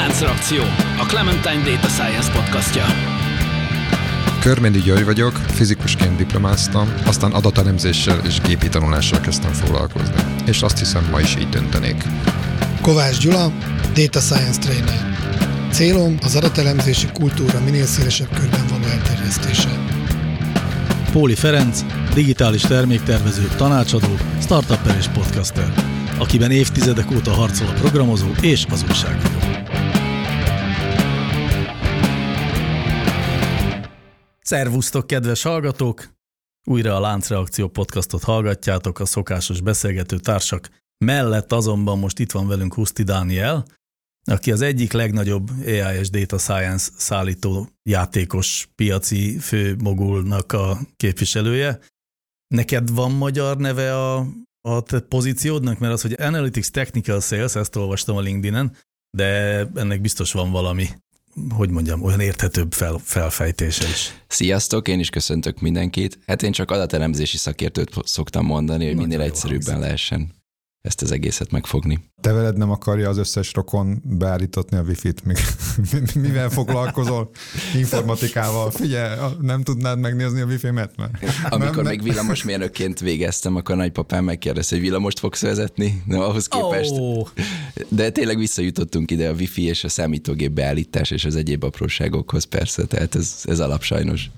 Láncreakció, a Clementine Data Science podcastja. Körmédi György vagyok, fizikusként diplomáztam, aztán adatelemzéssel és gépi tanulással kezdtem foglalkozni. És azt hiszem, ma is így döntenék. Kovács Gyula, Data Science Trainer. Célom az adatelemzési kultúra minél szélesebb körben való elterjesztése. Póli Ferenc, digitális terméktervező, tanácsadó, startupper és podcaster, akiben évtizedek óta harcol a programozó és az újságíró. Szervusztok, kedves hallgatók! Újra a Láncreakció podcastot hallgatjátok a szokásos beszélgető társak mellett azonban most itt van velünk Huszti Dániel, aki az egyik legnagyobb AI és Data Science szállító játékos piaci főmogulnak a képviselője. Neked van magyar neve a, a te pozíciódnak? Mert az, hogy Analytics Technical Sales, ezt olvastam a LinkedIn-en, de ennek biztos van valami hogy mondjam, olyan érthetőbb fel, felfejtése is. Sziasztok, én is köszöntök mindenkit. Hát én csak adatelemzési szakértőt szoktam mondani, hogy minél egyszerűbben hangzik. lehessen ezt az egészet megfogni. Te veled nem akarja az összes rokon beállítatni a wifi-t, még mivel foglalkozol informatikával? Figyelj, nem tudnád megnézni a wifi-met? Mert Amikor nem, még villamosmérnökként végeztem, akkor nagypapám megkérdezte, hogy villamost fogsz vezetni? Nem, ahhoz képest. Oh. De tényleg visszajutottunk ide a wifi és a számítógép beállítás és az egyéb apróságokhoz persze, tehát ez, ez alap sajnos.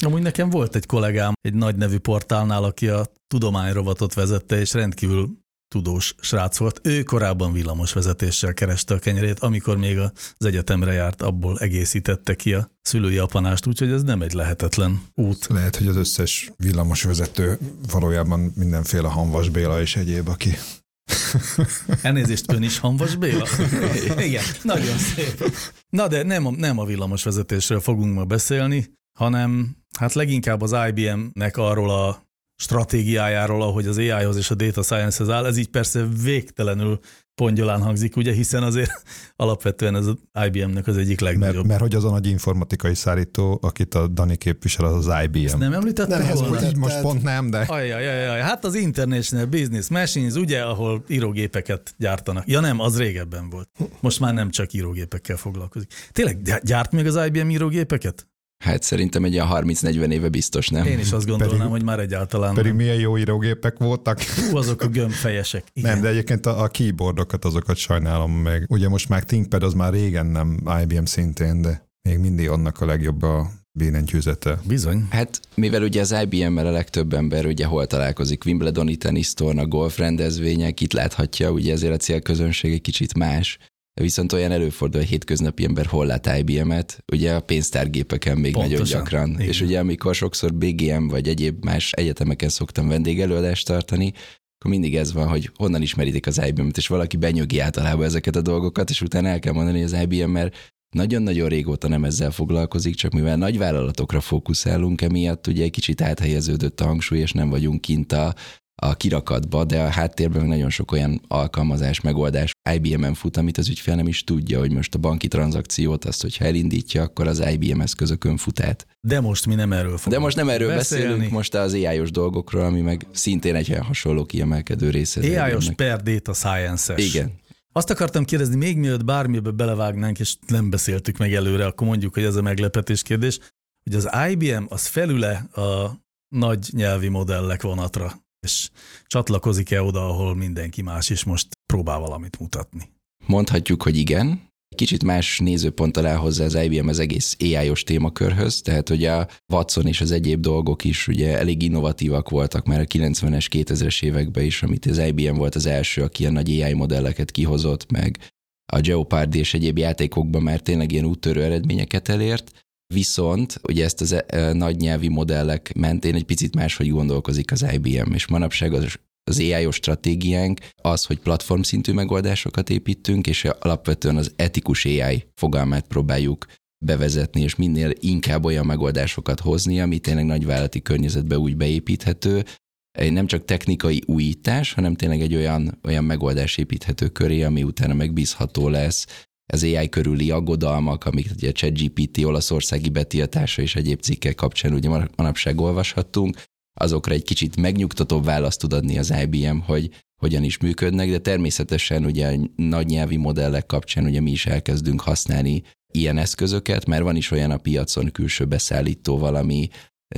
Amúgy nekem volt egy kollégám egy nagy nevű portálnál, aki a tudományrovatot vezette, és rendkívül tudós srác volt. Ő korábban villamosvezetéssel kereste a kenyerét, amikor még az egyetemre járt, abból egészítette ki a szülői apanást, úgyhogy ez nem egy lehetetlen út. Lehet, hogy az összes villamosvezető valójában mindenféle Hanvas Béla és egyéb, aki Elnézést, ön is Hanvas Béla? Igen, nagyon szép. Na de nem a, nem a villamosvezetésről fogunk ma beszélni, hanem hát leginkább az IBM-nek arról a stratégiájáról, ahogy az AI-hoz és a data science-hez áll. Ez így persze végtelenül pongyolán hangzik, ugye, hiszen azért alapvetően ez az IBM-nek az egyik legnagyobb. Mert, mert hogy az a nagy informatikai szállító, akit a Dani képvisel, az az IBM. Ezt nem említettem nem, volna? Így most pont nem, de... Ajajajaj, hát az International Business Machines, ugye, ahol írógépeket gyártanak. Ja nem, az régebben volt. Most már nem csak írógépekkel foglalkozik. Tényleg gyárt még az IBM írógépeket? Hát szerintem egy ilyen 30-40 éve biztos nem. Én is azt gondolnám, pedig, hogy már egyáltalán Pedig nem. milyen jó írógépek voltak. Hú, azok a gömbfejesek. Igen. Nem, de egyébként a, a keyboardokat, azokat sajnálom meg. Ugye most már ThinkPad az már régen nem IBM szintén, de még mindig annak a legjobb a billentyűzete. Bizony. Hát mivel ugye az IBM-mel a legtöbb ember ugye hol találkozik, Wimbledoni tenisztorna, golf rendezvények, itt láthatja, ugye ezért a célközönség egy kicsit más. Viszont olyan előfordul, hogy hétköznapi ember hol lát IBM-et, ugye a pénztárgépeken még Pontosan. nagyon gyakran. Igen. És ugye amikor sokszor BGM vagy egyéb más egyetemeken szoktam vendégelőadást tartani, akkor mindig ez van, hogy honnan ismeritek az IBM-et, és valaki benyögi általában ezeket a dolgokat, és utána el kell mondani, hogy az IBM, mert nagyon-nagyon régóta nem ezzel foglalkozik, csak mivel nagy vállalatokra fókuszálunk, emiatt ugye egy kicsit áthelyeződött a hangsúly, és nem vagyunk kint a a kirakatba, de a háttérben nagyon sok olyan alkalmazás, megoldás IBM-en fut, amit az ügyfél nem is tudja, hogy most a banki tranzakciót, azt, hogyha elindítja, akkor az IBM eszközökön fut át. De most mi nem erről fogunk De most nem erről beszélni. beszélünk, most az ai dolgokról, ami meg szintén egy olyan hasonló kiemelkedő része. AI-os per data science-es. Igen. Azt akartam kérdezni, még mielőtt bármibe belevágnánk, és nem beszéltük meg előre, akkor mondjuk, hogy ez a meglepetés kérdés, hogy az IBM az felüle a nagy nyelvi modellek vonatra és csatlakozik-e oda, ahol mindenki más is most próbál valamit mutatni? Mondhatjuk, hogy igen. Kicsit más nézőponttal áll hozzá az IBM az egész AI-os témakörhöz, tehát hogy a Watson és az egyéb dolgok is ugye elég innovatívak voltak már a 90-es, 2000-es években is, amit az IBM volt az első, aki ilyen nagy AI modelleket kihozott, meg a Jeopardy és egyéb játékokban már tényleg ilyen úttörő eredményeket elért, Viszont ugye ezt az e, nagy nyelvi modellek mentén egy picit máshogy gondolkozik az IBM, és manapság az, az AI-os stratégiánk az, hogy platform szintű megoldásokat építünk, és alapvetően az etikus AI fogalmát próbáljuk bevezetni, és minél inkább olyan megoldásokat hozni, ami tényleg nagyvállalati környezetbe úgy beépíthető, nem csak technikai újítás, hanem tényleg egy olyan, olyan megoldás építhető köré, ami utána megbízható lesz, az AI körüli aggodalmak, amik ugye a ChatGPT olaszországi betiltása és egyéb cikkek kapcsán ugye manapság olvashattunk, azokra egy kicsit megnyugtatóbb választ tud adni az IBM, hogy hogyan is működnek, de természetesen ugye nagy nyelvi modellek kapcsán ugye mi is elkezdünk használni ilyen eszközöket, mert van is olyan a piacon külső beszállító valami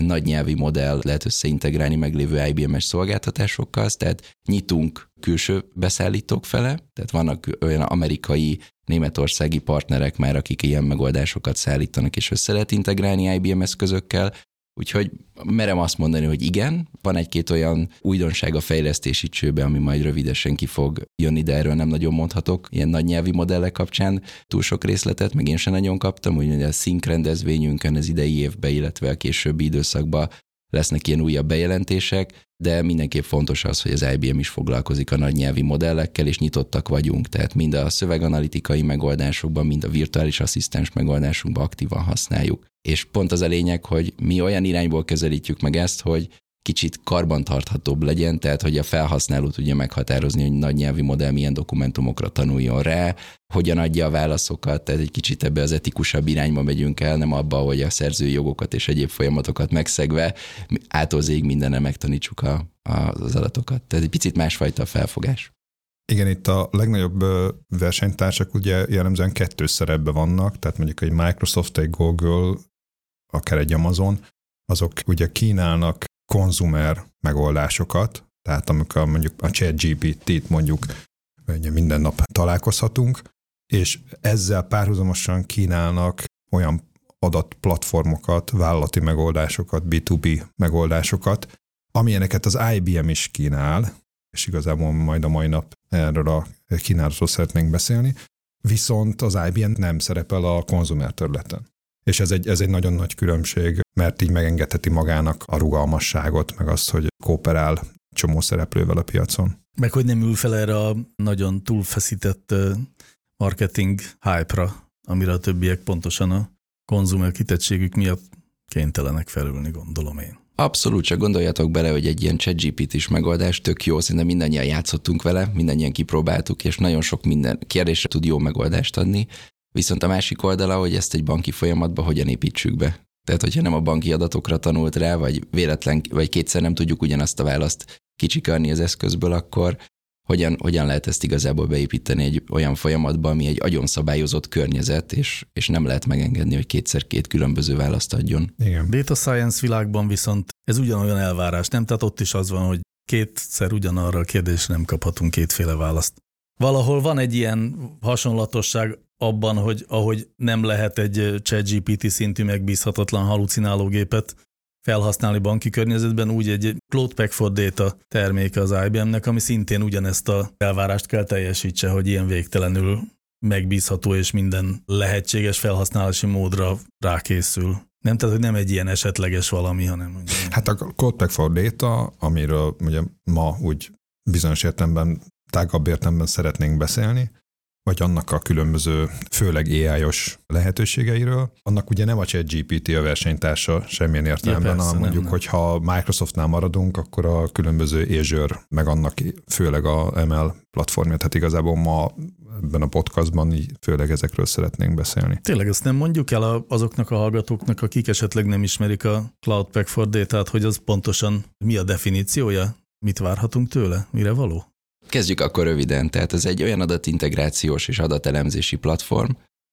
nagy nyelvi modell lehet összeintegrálni meglévő IBM-es szolgáltatásokkal, tehát nyitunk külső beszállítók fele, tehát vannak olyan amerikai, németországi partnerek már, akik ilyen megoldásokat szállítanak, és össze lehet integrálni IBM eszközökkel, Úgyhogy merem azt mondani, hogy igen, van egy-két olyan újdonság a fejlesztési csőbe, ami majd rövidesen ki fog jönni, de erről nem nagyon mondhatok. Ilyen nagy nyelvi modellek kapcsán túl sok részletet, meg én sem nagyon kaptam, úgyhogy a Sync rendezvényünkön az idei évben, illetve a későbbi időszakban lesznek ilyen újabb bejelentések, de mindenképp fontos az, hogy az IBM is foglalkozik a nagy nyelvi modellekkel, és nyitottak vagyunk, tehát mind a szöveganalitikai megoldásokban, mind a virtuális asszisztens megoldásunkban aktívan használjuk. És pont az a lényeg, hogy mi olyan irányból közelítjük meg ezt, hogy kicsit karbantarthatóbb legyen, tehát hogy a felhasználó tudja meghatározni, hogy nagy nyelvi modell milyen dokumentumokra tanuljon rá, hogyan adja a válaszokat, tehát egy kicsit ebbe az etikusabb irányba megyünk el, nem abba, hogy a szerzői jogokat és egyéb folyamatokat megszegve átolzéig mindenre megtanítsuk a, a, az adatokat. Tehát egy picit másfajta felfogás. Igen, itt a legnagyobb versenytársak ugye jellemzően kettős szerepben vannak, tehát mondjuk egy Microsoft, egy Google, akár egy Amazon, azok ugye kínálnak konzumer megoldásokat, tehát amikor mondjuk a ChatGPT-t mondjuk ugye minden nap találkozhatunk, és ezzel párhuzamosan kínálnak olyan adatplatformokat, vállalati megoldásokat, B2B megoldásokat, amilyeneket az IBM is kínál, és igazából majd a mai nap erről a kínálatról szeretnénk beszélni, viszont az IBM nem szerepel a konzumer területen. És ez egy, ez egy nagyon nagy különbség, mert így megengedheti magának a rugalmasságot, meg azt, hogy kooperál csomó szereplővel a piacon. Meg hogy nem ül fel erre a nagyon túlfeszített marketing hype-ra, amire a többiek pontosan a konzumer kitettségük miatt kénytelenek felülni, gondolom én. Abszolút, csak gondoljatok bele, hogy egy ilyen chatgpt is megoldás tök jó, szerintem mindannyian játszottunk vele, mindannyian kipróbáltuk, és nagyon sok minden kérdésre tud jó megoldást adni, Viszont a másik oldala, hogy ezt egy banki folyamatba hogyan építsük be. Tehát, hogyha nem a banki adatokra tanult rá, vagy véletlen, vagy kétszer nem tudjuk ugyanazt a választ kicsikarni az eszközből, akkor hogyan, hogyan lehet ezt igazából beépíteni egy olyan folyamatba, ami egy agyon szabályozott környezet, és, és nem lehet megengedni, hogy kétszer két különböző választ adjon. Igen. Data science világban viszont ez ugyanolyan elvárás, nem? Tehát ott is az van, hogy kétszer ugyanarra a kérdésre nem kaphatunk kétféle választ. Valahol van egy ilyen hasonlatosság abban, hogy ahogy nem lehet egy ChatGPT szintű megbízhatatlan halucinálógépet felhasználni banki környezetben, úgy egy Cloud Pack Data terméke az IBM-nek, ami szintén ugyanezt a elvárást kell teljesítse, hogy ilyen végtelenül megbízható és minden lehetséges felhasználási módra rákészül. Nem, tehát, hogy nem egy ilyen esetleges valami, hanem... Hát a Cloud Pack for Data, amiről ugye ma úgy bizonyos értelemben, tágabb értelemben szeretnénk beszélni, vagy annak a különböző, főleg AI-os lehetőségeiről. Annak ugye nem a ChatGPT a versenytársa semmilyen értelemben, ja, hanem mondjuk, nem, hogyha Microsoftnál maradunk, akkor a különböző Azure, meg annak főleg a ML platformja, tehát igazából ma ebben a podcastban így főleg ezekről szeretnénk beszélni. Tényleg ezt nem mondjuk el azoknak a hallgatóknak, akik esetleg nem ismerik a Cloud Pack for Data-t, hogy az pontosan mi a definíciója? Mit várhatunk tőle? Mire való? Kezdjük akkor röviden. Tehát ez egy olyan adatintegrációs és adatelemzési platform,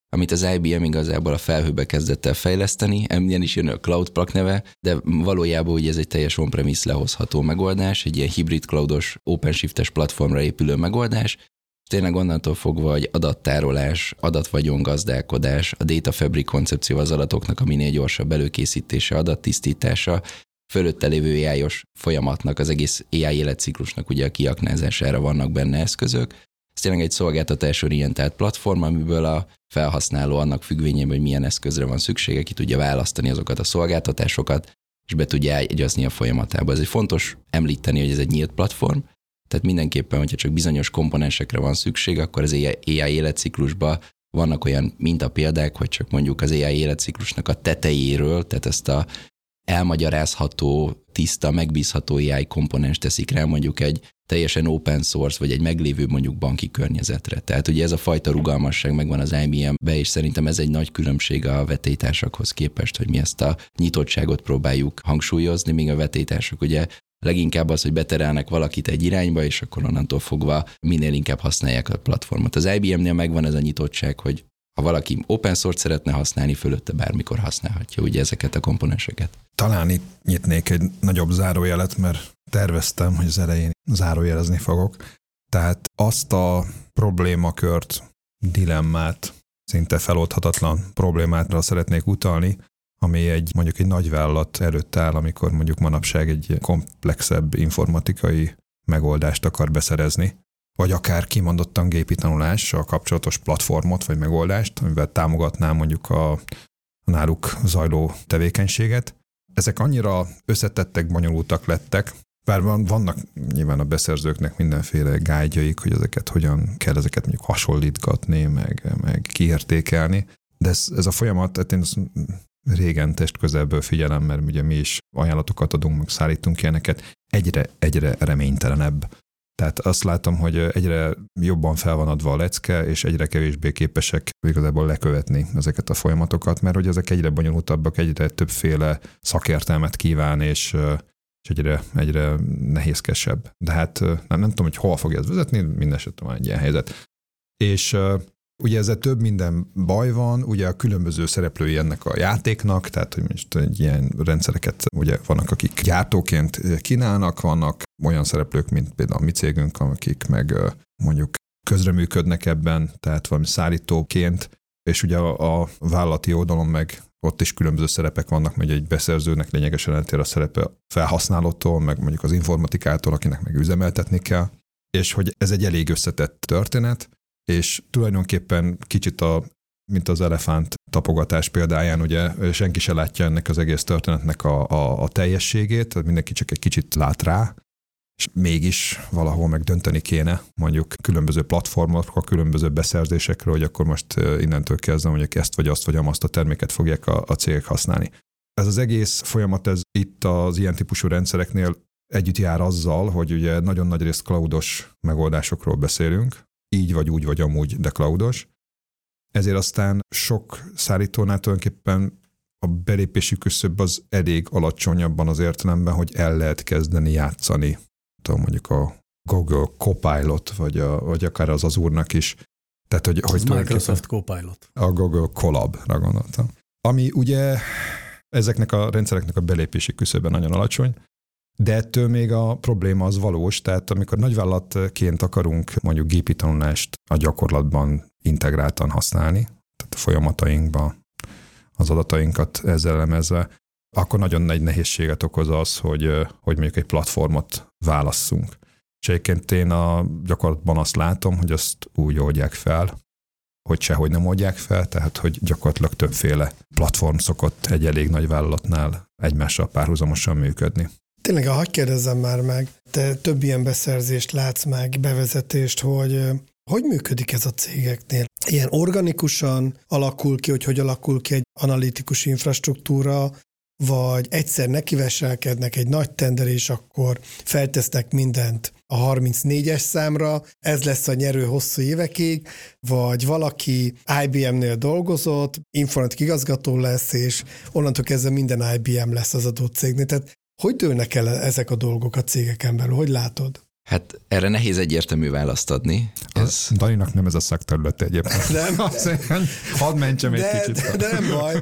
amit az IBM igazából a felhőbe kezdett el fejleszteni, emlyen is jön a Cloud Plug neve, de valójában ugye ez egy teljes on-premise lehozható megoldás, egy ilyen hibrid cloudos, OpenShift-es platformra épülő megoldás, tényleg onnantól fogva, hogy adattárolás, adatvagyongazdálkodás, a Data Fabric koncepció az adatoknak a minél gyorsabb előkészítése, adattisztítása, fölötte lévő ai folyamatnak, az egész AI életciklusnak ugye a kiaknázására vannak benne eszközök. Ez tényleg egy szolgáltatás-orientált platform, amiből a felhasználó annak függvényében, hogy milyen eszközre van szüksége, ki tudja választani azokat a szolgáltatásokat, és be tudja egyazni a folyamatába. Ez egy fontos említeni, hogy ez egy nyílt platform, tehát mindenképpen, hogyha csak bizonyos komponensekre van szükség, akkor az AI életciklusban vannak olyan mintapéldák, hogy csak mondjuk az AI életciklusnak a tetejéről, tehát ezt a elmagyarázható, tiszta, megbízható AI komponens teszik rá mondjuk egy teljesen open source, vagy egy meglévő mondjuk banki környezetre. Tehát ugye ez a fajta rugalmasság megvan az IBM-be, és szerintem ez egy nagy különbség a vetélytársakhoz képest, hogy mi ezt a nyitottságot próbáljuk hangsúlyozni, míg a vetélytársak ugye leginkább az, hogy beterelnek valakit egy irányba, és akkor onnantól fogva minél inkább használják a platformot. Az IBM-nél megvan ez a nyitottság, hogy ha valaki open source szeretne használni, fölötte bármikor használhatja ugye ezeket a komponenseket. Talán itt nyitnék egy nagyobb zárójelet, mert terveztem, hogy az elején zárójelezni fogok. Tehát azt a problémakört, dilemmát, szinte feloldhatatlan problémátra szeretnék utalni, ami egy mondjuk egy nagyvállalat előtt áll, amikor mondjuk manapság egy komplexebb informatikai megoldást akar beszerezni, vagy akár kimondottan gépi tanulással kapcsolatos platformot vagy megoldást, amivel támogatná mondjuk a náluk zajló tevékenységet. Ezek annyira összetettek, bonyolultak lettek, bár vannak nyilván a beszerzőknek mindenféle gágyaik, hogy ezeket hogyan kell ezeket mondjuk hasonlítgatni, meg, meg kiértékelni, de ez, ez a folyamat, tehát én régen test közelből figyelem, mert ugye mi is ajánlatokat adunk, meg szállítunk ilyeneket, egyre, egyre reménytelenebb. Tehát azt látom, hogy egyre jobban fel van adva a lecke, és egyre kevésbé képesek igazából lekövetni ezeket a folyamatokat, mert hogy ezek egyre bonyolultabbak, egyre többféle szakértelmet kíván, és, és egyre, egyre nehézkesebb. De hát nem, nem tudom, hogy hol fogja ez vezetni, minden esetben van egy ilyen helyzet. És Ugye ezzel több minden baj van, ugye a különböző szereplői ennek a játéknak, tehát hogy most egy ilyen rendszereket, ugye vannak, akik gyártóként kínálnak, vannak olyan szereplők, mint például a mi cégünk, akik meg mondjuk közreműködnek ebben, tehát valami szállítóként, és ugye a, a vállalati oldalon meg ott is különböző szerepek vannak, hogy egy beszerzőnek lényegesen eltér a szerepe felhasználótól, meg mondjuk az informatikától, akinek meg üzemeltetni kell, és hogy ez egy elég összetett történet, és tulajdonképpen kicsit a mint az elefánt tapogatás példáján, ugye senki se látja ennek az egész történetnek a, a, a teljességét, mindenki csak egy kicsit lát rá, és mégis valahol meg dönteni kéne mondjuk különböző platformokról, különböző beszerzésekről, hogy akkor most innentől kezdve mondjuk ezt vagy azt vagy azt a terméket fogják a, a cégek használni. Ez az egész folyamat, ez itt az ilyen típusú rendszereknél együtt jár azzal, hogy ugye nagyon nagy részt cloudos megoldásokról beszélünk, így vagy úgy vagy amúgy, de cloudos. Ezért aztán sok szállítónál tulajdonképpen a belépési küszöb az elég alacsonyabban az értelemben, hogy el lehet kezdeni játszani. Tudom, mondjuk a Google Copilot, vagy, a, vagy akár az az úrnak is. Tehát, hogy, hogy Microsoft Copilot. A Google Collab-ra gondoltam. Ami ugye ezeknek a rendszereknek a belépési küszöbe nagyon alacsony, de ettől még a probléma az valós, tehát amikor nagyvállalatként akarunk mondjuk gépi tanulást a gyakorlatban integráltan használni, tehát a folyamatainkba az adatainkat ezzel elemezve, akkor nagyon nagy nehézséget okoz az, hogy, hogy mondjuk egy platformot válasszunk. És egyébként én a gyakorlatban azt látom, hogy azt úgy oldják fel, hogy sehogy nem oldják fel, tehát hogy gyakorlatilag többféle platform szokott egy elég nagy vállalatnál egymással párhuzamosan működni. Tényleg, ha hagyd kérdezzem már meg, te több ilyen beszerzést látsz meg, bevezetést, hogy hogy működik ez a cégeknél? Ilyen organikusan alakul ki, hogy hogy alakul ki egy analitikus infrastruktúra, vagy egyszer nekiveselkednek egy nagy tender, és akkor feltesznek mindent a 34-es számra, ez lesz a nyerő hosszú évekig, vagy valaki IBM-nél dolgozott, informatik igazgató lesz, és onnantól kezdve minden IBM lesz az adott cégnél. Tehát hogy dőlnek el ezek a dolgok a cégeken belül? Hogy látod? Hát erre nehéz egyértelmű választ adni. Ez... A Daninak nem ez a szakterülete egyébként. Nem. Hadd mentsem egy de, kicsit. De, de nem baj.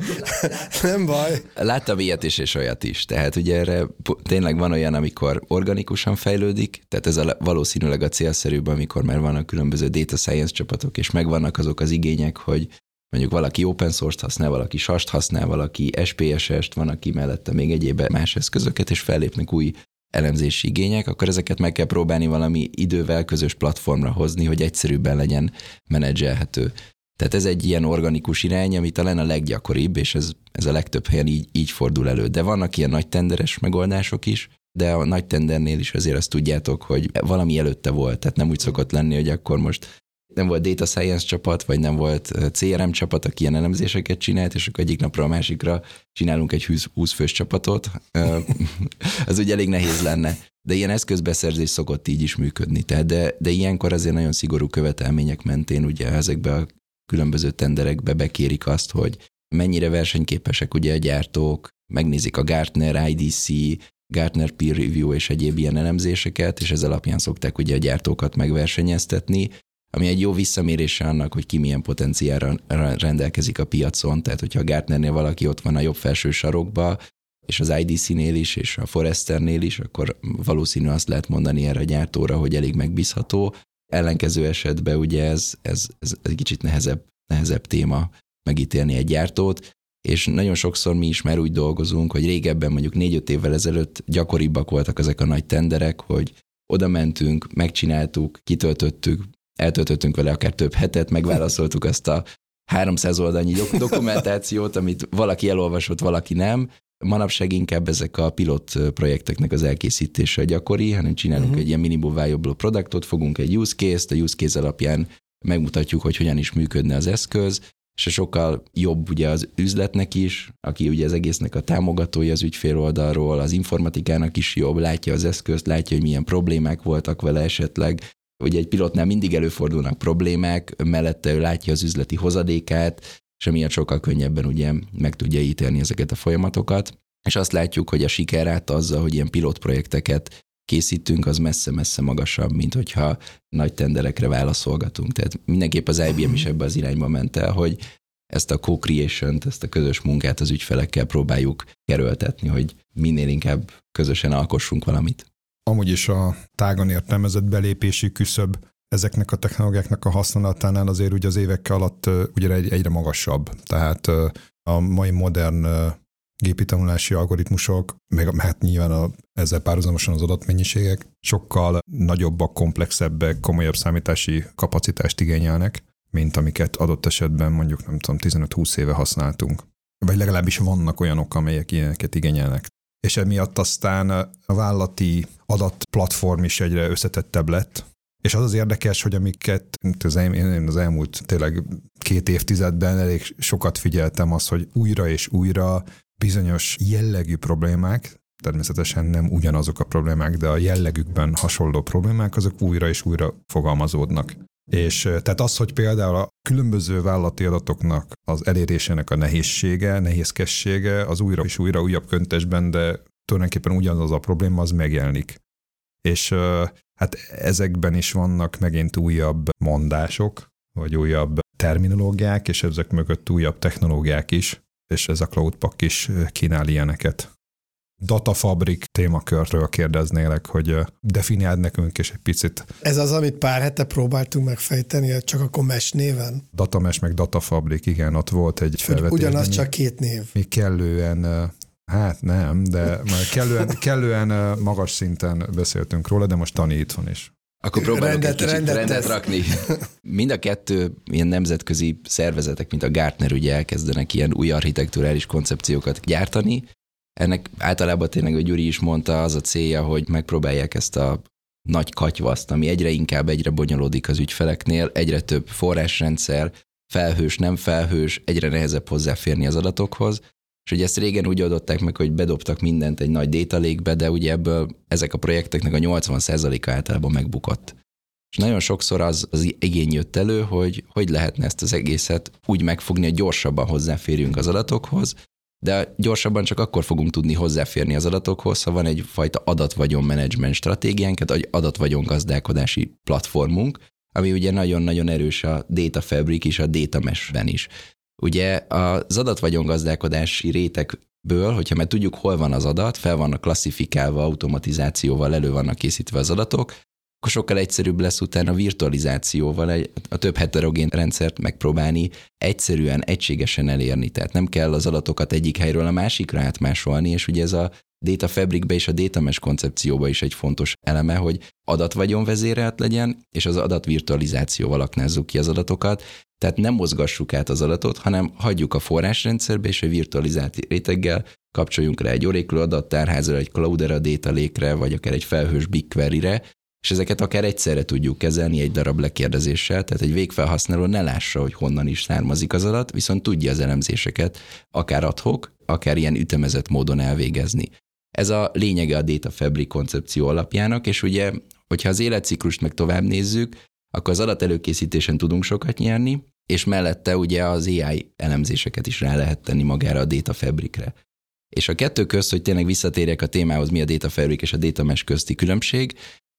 Nem baj. Láttam ilyet is és olyat is. Tehát ugye erre tényleg van olyan, amikor organikusan fejlődik, tehát ez a, valószínűleg a célszerűbb, amikor már vannak különböző data science csapatok, és megvannak azok az igények, hogy mondjuk valaki open source-t használ, valaki sast használ, valaki SPSS-t, van, aki mellette még egyéb más eszközöket, és fellépnek új elemzési igények, akkor ezeket meg kell próbálni valami idővel közös platformra hozni, hogy egyszerűbben legyen menedzselhető. Tehát ez egy ilyen organikus irány, ami talán a leggyakoribb, és ez, ez a legtöbb helyen így, így fordul elő. De vannak ilyen nagy tenderes megoldások is, de a nagy tendernél is azért azt tudjátok, hogy valami előtte volt, tehát nem úgy szokott lenni, hogy akkor most nem volt data science csapat, vagy nem volt CRM csapat, aki ilyen elemzéseket csinált, és akkor egyik napra a másikra csinálunk egy 20 fős csapatot, az ugye elég nehéz lenne. De ilyen eszközbeszerzés szokott így is működni. Tehát de, de ilyenkor azért nagyon szigorú követelmények mentén ugye ezekbe a különböző tenderekbe bekérik azt, hogy mennyire versenyképesek ugye a gyártók, megnézik a Gartner, IDC, Gartner Peer Review és egyéb ilyen elemzéseket, és ez alapján szokták ugye a gyártókat megversenyeztetni, ami egy jó visszamérése annak, hogy ki milyen potenciálra rendelkezik a piacon. Tehát, hogyha a Gartnernél valaki ott van a jobb felső sarokba, és az IDC-nél is, és a Forresternél is, akkor valószínű azt lehet mondani erre a gyártóra, hogy elég megbízható. Ellenkező esetben ugye ez, ez, ez egy kicsit nehezebb, nehezebb téma megítélni egy gyártót, és nagyon sokszor mi is már úgy dolgozunk, hogy régebben mondjuk négy-öt évvel ezelőtt gyakoribbak voltak ezek a nagy tenderek, hogy oda mentünk, megcsináltuk, kitöltöttük, eltöltöttünk vele akár több hetet, megválaszoltuk azt a 300 oldalnyi dokumentációt, amit valaki elolvasott, valaki nem. Manapság inkább ezek a pilot projekteknek az elkészítése gyakori, hanem csinálunk uh-huh. egy ilyen minimum viable productot, fogunk egy use case-t, a use case alapján megmutatjuk, hogy hogyan is működne az eszköz, és sokkal jobb ugye az üzletnek is, aki ugye az egésznek a támogatója az ügyfél oldalról, az informatikának is jobb, látja az eszközt, látja, hogy milyen problémák voltak vele esetleg, Ugye egy pilotnál mindig előfordulnak problémák, mellette ő látja az üzleti hozadékát, és emiatt sokkal könnyebben ugye meg tudja ítélni ezeket a folyamatokat. És azt látjuk, hogy a sikerát azzal, hogy ilyen pilotprojekteket készítünk, az messze-messze magasabb, mint hogyha nagy tenderekre válaszolgatunk. Tehát mindenképp az IBM is ebbe az irányba ment el, hogy ezt a co-creation ezt a közös munkát az ügyfelekkel próbáljuk kerültetni, hogy minél inkább közösen alkossunk valamit amúgy is a tágan értelmezett belépési küszöb ezeknek a technológiáknak a használatánál azért ugye az évekkel alatt ugye egyre magasabb. Tehát a mai modern gépi tanulási algoritmusok, meg hát nyilván a, ezzel párhuzamosan az adatmennyiségek sokkal nagyobbak, komplexebbek, komolyabb számítási kapacitást igényelnek, mint amiket adott esetben mondjuk nem tudom 15-20 éve használtunk. Vagy legalábbis vannak olyanok, amelyek ilyeneket igényelnek és emiatt aztán a vállati adatplatform is egyre összetettebb lett, és az az érdekes, hogy amiket az, én az elmúlt tényleg két évtizedben elég sokat figyeltem az, hogy újra és újra bizonyos jellegű problémák, természetesen nem ugyanazok a problémák, de a jellegükben hasonló problémák, azok újra és újra fogalmazódnak. És tehát az, hogy például a különböző vállalati adatoknak az elérésének a nehézsége, nehézkessége, az újra és újra újabb köntesben, de tulajdonképpen ugyanaz a probléma, az megjelenik. És hát ezekben is vannak megint újabb mondások, vagy újabb terminológiák, és ezek mögött újabb technológiák is, és ez a Cloudpak is kínál ilyeneket. Datafabrik témakörről kérdeznélek, hogy definiáld nekünk is egy picit. Ez az, amit pár hete próbáltunk megfejteni, csak akkor MES néven? Datames meg Datafabrik, igen, ott volt egy felvetés. Ugyanaz, csak két név. Mi kellően Hát nem, de már kellően, kellően magas szinten beszéltünk róla, de most Tani itthon is. Akkor próbálok rendet, egy kicsit rendet, rendet rakni. Mind a kettő ilyen nemzetközi szervezetek, mint a Gartner ugye elkezdenek ilyen új architekturális koncepciókat gyártani, ennek általában tényleg, hogy Gyuri is mondta, az a célja, hogy megpróbálják ezt a nagy katyvaszt, ami egyre inkább egyre bonyolódik az ügyfeleknél, egyre több forrásrendszer, felhős, nem felhős, egyre nehezebb hozzáférni az adatokhoz, és ugye ezt régen úgy adották meg, hogy bedobtak mindent egy nagy détalékbe, de ugye ebből ezek a projekteknek a 80%-a általában megbukott. És nagyon sokszor az, az igény jött elő, hogy hogy lehetne ezt az egészet úgy megfogni, hogy gyorsabban hozzáférjünk az adatokhoz, de gyorsabban csak akkor fogunk tudni hozzáférni az adatokhoz, ha van egyfajta adatvagyon menedzsment stratégiánk, egy adatvagyon gazdálkodási platformunk, ami ugye nagyon-nagyon erős a Data Fabric és a Data Mesh-ben is. Ugye az adatvagyon gazdálkodási rétegből, hogyha már tudjuk, hol van az adat, fel vannak klasszifikálva, automatizációval elő vannak készítve az adatok, akkor sokkal egyszerűbb lesz utána virtualizációval egy, a több heterogén rendszert megpróbálni egyszerűen, egységesen elérni. Tehát nem kell az adatokat egyik helyről a másikra átmásolni, és ugye ez a Data Fabricbe és a Data Mesh koncepcióba is egy fontos eleme, hogy adatvagyon vezérelt legyen, és az adatvirtualizációval aknázzuk ki az adatokat, tehát nem mozgassuk át az adatot, hanem hagyjuk a forrásrendszerbe, és a virtualizált réteggel kapcsoljunk rá egy Oracle adattárházra, egy Cloudera Data Lake-re, vagy akár egy felhős BigQuery-re, és ezeket akár egyszerre tudjuk kezelni egy darab lekérdezéssel, tehát egy végfelhasználó ne lássa, hogy honnan is származik az adat, viszont tudja az elemzéseket akár adhok, akár ilyen ütemezett módon elvégezni. Ez a lényege a Data Fabric koncepció alapjának, és ugye, hogyha az életciklust meg tovább nézzük, akkor az adat előkészítésen tudunk sokat nyerni, és mellette ugye az AI elemzéseket is rá lehet tenni magára a Data Fabricre. És a kettő közt, hogy tényleg visszatérjek a témához, mi a data fabric és a data mesh közti különbség,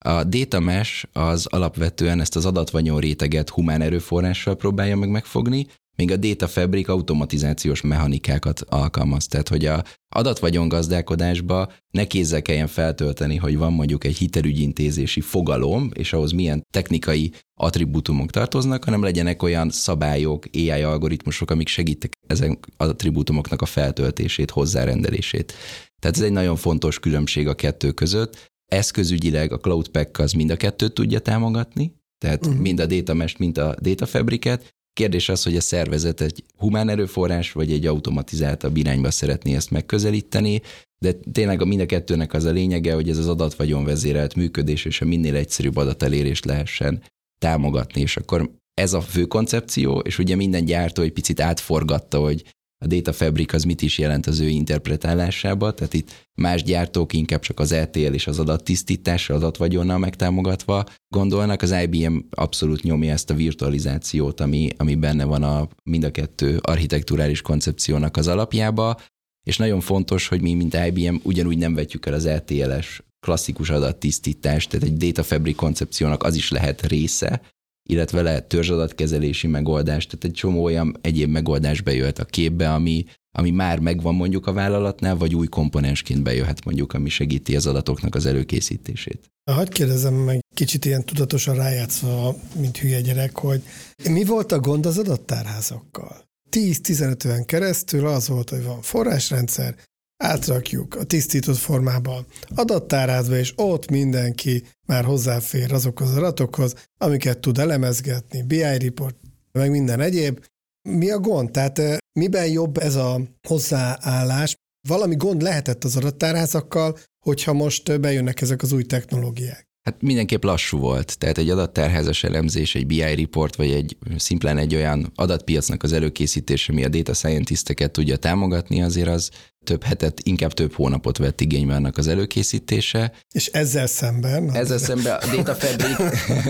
a data mesh az alapvetően ezt az adatvagyon réteget humán erőforrással próbálja meg megfogni, még a Data Fabric automatizációs mechanikákat alkalmaz. Tehát, hogy a adatvagyon gazdálkodásba ne kézzel kelljen feltölteni, hogy van mondjuk egy hitelügyintézési fogalom, és ahhoz milyen technikai attribútumok tartoznak, hanem legyenek olyan szabályok, AI algoritmusok, amik segítek ezen attribútumoknak a feltöltését, hozzárendelését. Tehát ez egy nagyon fontos különbség a kettő között. Eszközügyileg a Cloud Pack az mind a kettőt tudja támogatni, tehát uh-huh. mind a data mesh, mind a data fabriket, Kérdés az, hogy a szervezet egy humán erőforrás, vagy egy automatizáltabb irányba szeretné ezt megközelíteni, de tényleg a mind a kettőnek az a lényege, hogy ez az adatvagyon vezérelt működés és a minél egyszerűbb adatelérést lehessen támogatni, és akkor ez a fő koncepció, és ugye minden gyártó egy picit átforgatta, hogy a Data Fabric az mit is jelent az ő interpretálásába, tehát itt más gyártók inkább csak az ETL és az adattisztítás, adatvagyonnal megtámogatva gondolnak, az IBM abszolút nyomja ezt a virtualizációt, ami, ami benne van a mind a kettő architekturális koncepciónak az alapjába, és nagyon fontos, hogy mi, mint IBM, ugyanúgy nem vetjük el az ETL-es klasszikus adattisztítást, tehát egy Data Fabric koncepciónak az is lehet része, illetve lehet törzsadatkezelési megoldás, tehát egy csomó olyan egyéb megoldás bejöhet a képbe, ami, ami már megvan mondjuk a vállalatnál, vagy új komponensként bejöhet mondjuk, ami segíti az adatoknak az előkészítését. Hagyj kérdezem meg, kicsit ilyen tudatosan rájátszva, mint hülye gyerek, hogy mi volt a gond az adattárházakkal? 10-15 éven keresztül az volt, hogy van forrásrendszer, átrakjuk a tisztított formába adattárázba, és ott mindenki már hozzáfér azokhoz az adatokhoz, amiket tud elemezgetni, BI report, meg minden egyéb. Mi a gond? Tehát eh, miben jobb ez a hozzáállás? Valami gond lehetett az adattárázakkal, hogyha most bejönnek ezek az új technológiák. Hát mindenképp lassú volt, tehát egy adattárházas elemzés, egy BI report, vagy egy szimplán egy olyan adatpiacnak az előkészítése, ami a data scientisteket tudja támogatni, azért az több hetet, inkább több hónapot vett igénybe annak az előkészítése. És ezzel szemben? Ezzel szemben a Data Fabric,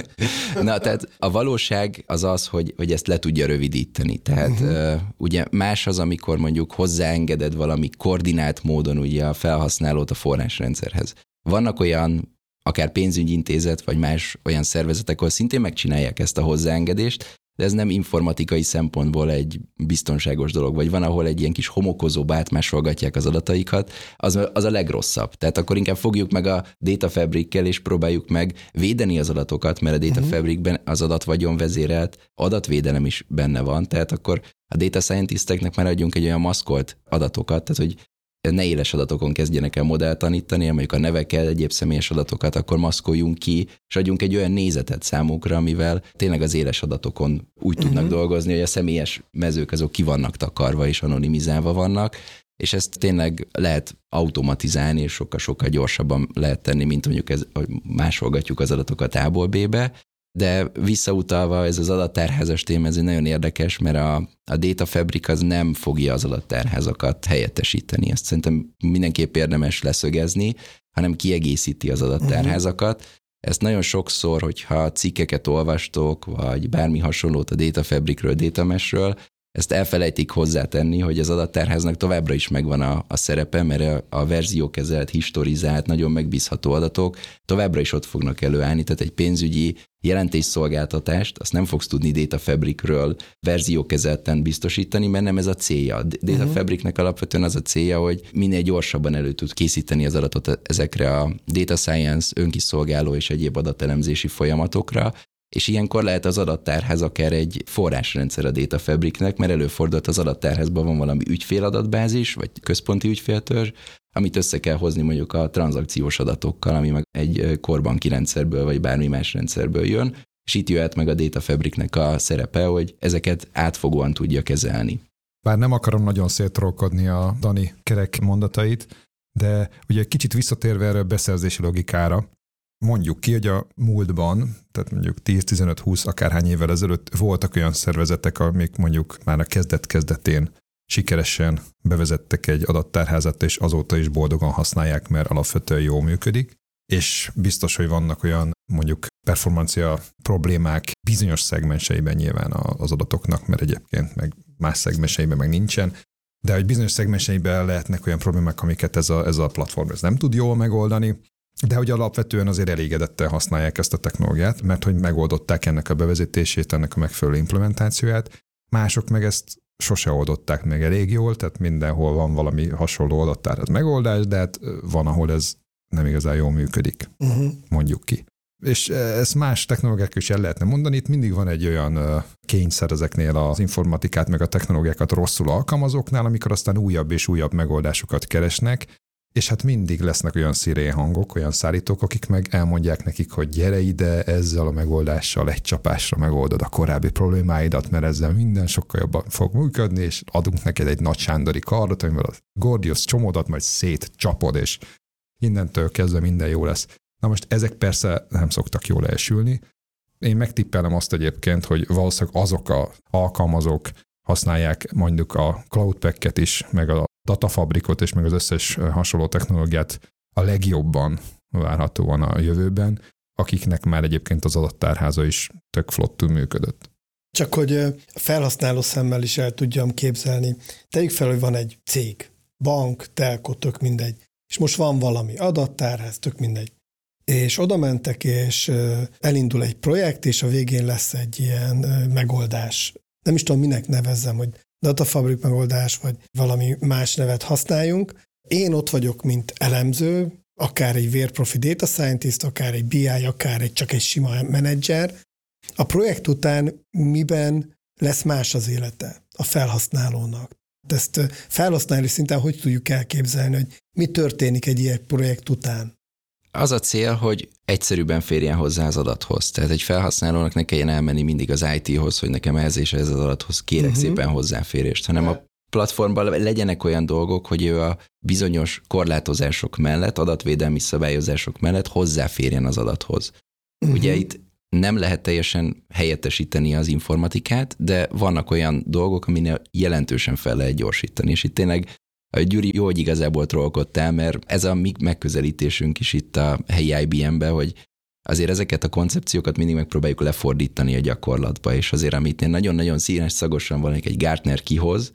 na tehát a valóság az az, hogy, hogy ezt le tudja rövidíteni. Tehát uh-huh. uh, ugye más az, amikor mondjuk hozzáengeded valami koordinált módon ugye a felhasználót a forrásrendszerhez. Vannak olyan akár pénzügyintézet, vagy más olyan szervezetek, ahol szintén megcsinálják ezt a hozzáengedést, de ez nem informatikai szempontból egy biztonságos dolog, vagy van, ahol egy ilyen kis homokozóba átmásolgatják az adataikat, az, az a legrosszabb. Tehát akkor inkább fogjuk meg a Data Fabric-kel, és próbáljuk meg védeni az adatokat, mert a Data uh-huh. Fabric-ben az adatvagyon vezérelt adatvédelem is benne van, tehát akkor a data scientisteknek már adjunk egy olyan maszkolt adatokat, tehát hogy ne éles adatokon kezdjenek el modellt tanítani, mondjuk a nevekkel, egyéb személyes adatokat, akkor maszkoljunk ki, és adjunk egy olyan nézetet számukra, amivel tényleg az éles adatokon úgy uh-huh. tudnak dolgozni, hogy a személyes mezők azok ki vannak takarva és anonimizálva vannak, és ezt tényleg lehet automatizálni, és sokkal-sokkal gyorsabban lehet tenni, mint mondjuk ez, hogy másolgatjuk az adatokat A-ból B-be, de visszautalva ez az adattárházas téma, ez egy nagyon érdekes, mert a, a Data Fabric az nem fogja az adattárházakat helyettesíteni. Ezt szerintem mindenképp érdemes leszögezni, hanem kiegészíti az adattárházakat. Ezt nagyon sokszor, hogyha cikkeket olvastok, vagy bármi hasonlót a Data Fabricről, Data Meshről, ezt elfelejtik hozzátenni, hogy az adattárháznak továbbra is megvan a, a szerepe, mert a, a verziókezelt, historizált, nagyon megbízható adatok továbbra is ott fognak előállni, tehát egy pénzügyi jelentésszolgáltatást, azt nem fogsz tudni Data Fabricről verziókezelten biztosítani, mert nem ez a célja. A Data uh-huh. Fabricnek alapvetően az a célja, hogy minél gyorsabban elő tud készíteni az adatot ezekre a data science, önkiszolgáló és egyéb adatelemzési folyamatokra, és ilyenkor lehet az adattárház akár egy forrásrendszer a Data Fabricnek, mert előfordult az adattárházban van valami ügyféladatbázis, vagy központi ügyféltörzs, amit össze kell hozni mondjuk a tranzakciós adatokkal, ami meg egy korbanki rendszerből, vagy bármi más rendszerből jön, és itt jöhet meg a Data Fabricnek a szerepe, hogy ezeket átfogóan tudja kezelni. Bár nem akarom nagyon szétrolkodni a Dani kerek mondatait, de ugye kicsit visszatérve erre a beszerzési logikára, mondjuk ki, hogy a múltban, tehát mondjuk 10-15-20 akárhány évvel ezelőtt voltak olyan szervezetek, amik mondjuk már a kezdet-kezdetén sikeresen bevezettek egy adattárházat, és azóta is boldogan használják, mert alapvetően jól működik, és biztos, hogy vannak olyan mondjuk performancia problémák bizonyos szegmenseiben nyilván az adatoknak, mert egyébként meg más szegmenseiben meg nincsen, de hogy bizonyos szegmenseiben lehetnek olyan problémák, amiket ez a, ez a platform ez nem tud jól megoldani, de hogy alapvetően azért elégedetten használják ezt a technológiát, mert hogy megoldották ennek a bevezetését, ennek a megfelelő implementációját, mások meg ezt sose oldották meg elég jól, tehát mindenhol van valami hasonló adattár, ez megoldás, de hát van, ahol ez nem igazán jól működik, uh-huh. mondjuk ki. És ezt más technológiák is el lehetne mondani, itt mindig van egy olyan kényszer ezeknél az informatikát, meg a technológiákat rosszul alkalmazóknál, amikor aztán újabb és újabb megoldásokat keresnek, és hát mindig lesznek olyan szirén hangok, olyan szállítók, akik meg elmondják nekik, hogy gyere ide, ezzel a megoldással egy csapásra megoldod a korábbi problémáidat, mert ezzel minden sokkal jobban fog működni, és adunk neked egy nagy sándori kardot, amivel a Gordius csomódat majd szétcsapod, és innentől kezdve minden jó lesz. Na most ezek persze nem szoktak jól elsülni. Én megtippelem azt egyébként, hogy valószínűleg azok a alkalmazók használják mondjuk a Cloudpack-et is, meg a datafabrikot és meg az összes hasonló technológiát a legjobban várhatóan a jövőben, akiknek már egyébként az adattárháza is tök flottul működött. Csak hogy felhasználó szemmel is el tudjam képzelni. Tegyük fel, hogy van egy cég, bank, telko, tök mindegy, és most van valami adattárház, tök mindegy. És oda mentek, és elindul egy projekt, és a végén lesz egy ilyen megoldás. Nem is tudom, minek nevezzem, hogy datafabrik megoldás, vagy valami más nevet használjunk. Én ott vagyok, mint elemző, akár egy vérprofi data scientist, akár egy BI, akár egy csak egy sima menedzser. A projekt után miben lesz más az élete a felhasználónak? Ezt felhasználói szinten hogy tudjuk elképzelni, hogy mi történik egy ilyen projekt után? Az a cél, hogy egyszerűbben férjen hozzá az adathoz. Tehát egy felhasználónak ne kelljen elmenni mindig az IT-hoz, hogy nekem ez és ez az adathoz kérek uh-huh. szépen hozzáférést, hanem a platformban legyenek olyan dolgok, hogy ő a bizonyos korlátozások mellett, adatvédelmi szabályozások mellett hozzáférjen az adathoz. Uh-huh. Ugye itt nem lehet teljesen helyettesíteni az informatikát, de vannak olyan dolgok, aminél jelentősen fel lehet gyorsítani, és itt tényleg Gyuri, jó, hogy igazából trollkodtál, mert ez a mi megközelítésünk is itt a helyi IBM-be, hogy azért ezeket a koncepciókat mindig megpróbáljuk lefordítani a gyakorlatba, és azért amit én nagyon-nagyon színes szagosan van egy Gartner kihoz,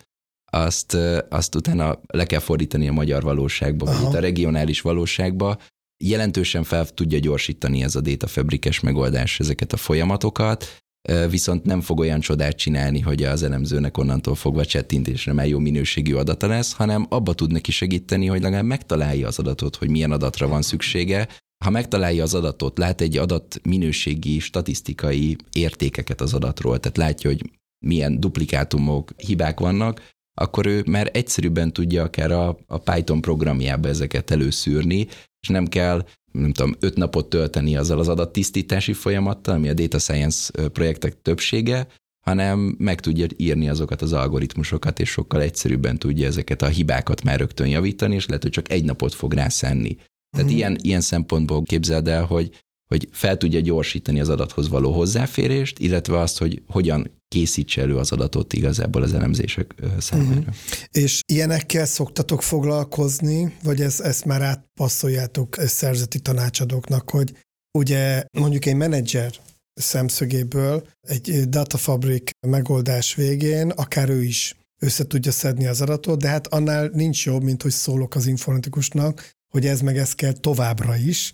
azt, azt utána le kell fordítani a magyar valóságba, Aha. vagy itt a regionális valóságba, jelentősen fel tudja gyorsítani ez a data fabrikes megoldás ezeket a folyamatokat, viszont nem fog olyan csodát csinálni, hogy az elemzőnek onnantól fogva csettintésre már jó minőségű adata lesz, hanem abba tud neki segíteni, hogy legalább megtalálja az adatot, hogy milyen adatra van szüksége. Ha megtalálja az adatot, lát egy adat minőségi, statisztikai értékeket az adatról, tehát látja, hogy milyen duplikátumok, hibák vannak, akkor ő már egyszerűbben tudja akár a, a Python programjába ezeket előszűrni, és nem kell nem tudom, öt napot tölteni azzal az adattisztítási folyamattal, ami a data science projektek többsége, hanem meg tudja írni azokat az algoritmusokat, és sokkal egyszerűbben tudja ezeket a hibákat már rögtön javítani, és lehet, hogy csak egy napot fog rászenni. Tehát mm. ilyen, ilyen szempontból képzeld el, hogy hogy fel tudja gyorsítani az adathoz való hozzáférést, illetve azt, hogy hogyan készítse elő az adatot igazából az elemzések számára. Uh-huh. És ilyenekkel szoktatok foglalkozni, vagy ezt, ezt már átpasszoljátok szerzeti tanácsadóknak, hogy ugye mondjuk egy menedzser szemszögéből egy datafabrik megoldás végén akár ő is össze tudja szedni az adatot, de hát annál nincs jobb, mint hogy szólok az informatikusnak, hogy ez meg ez kell továbbra is.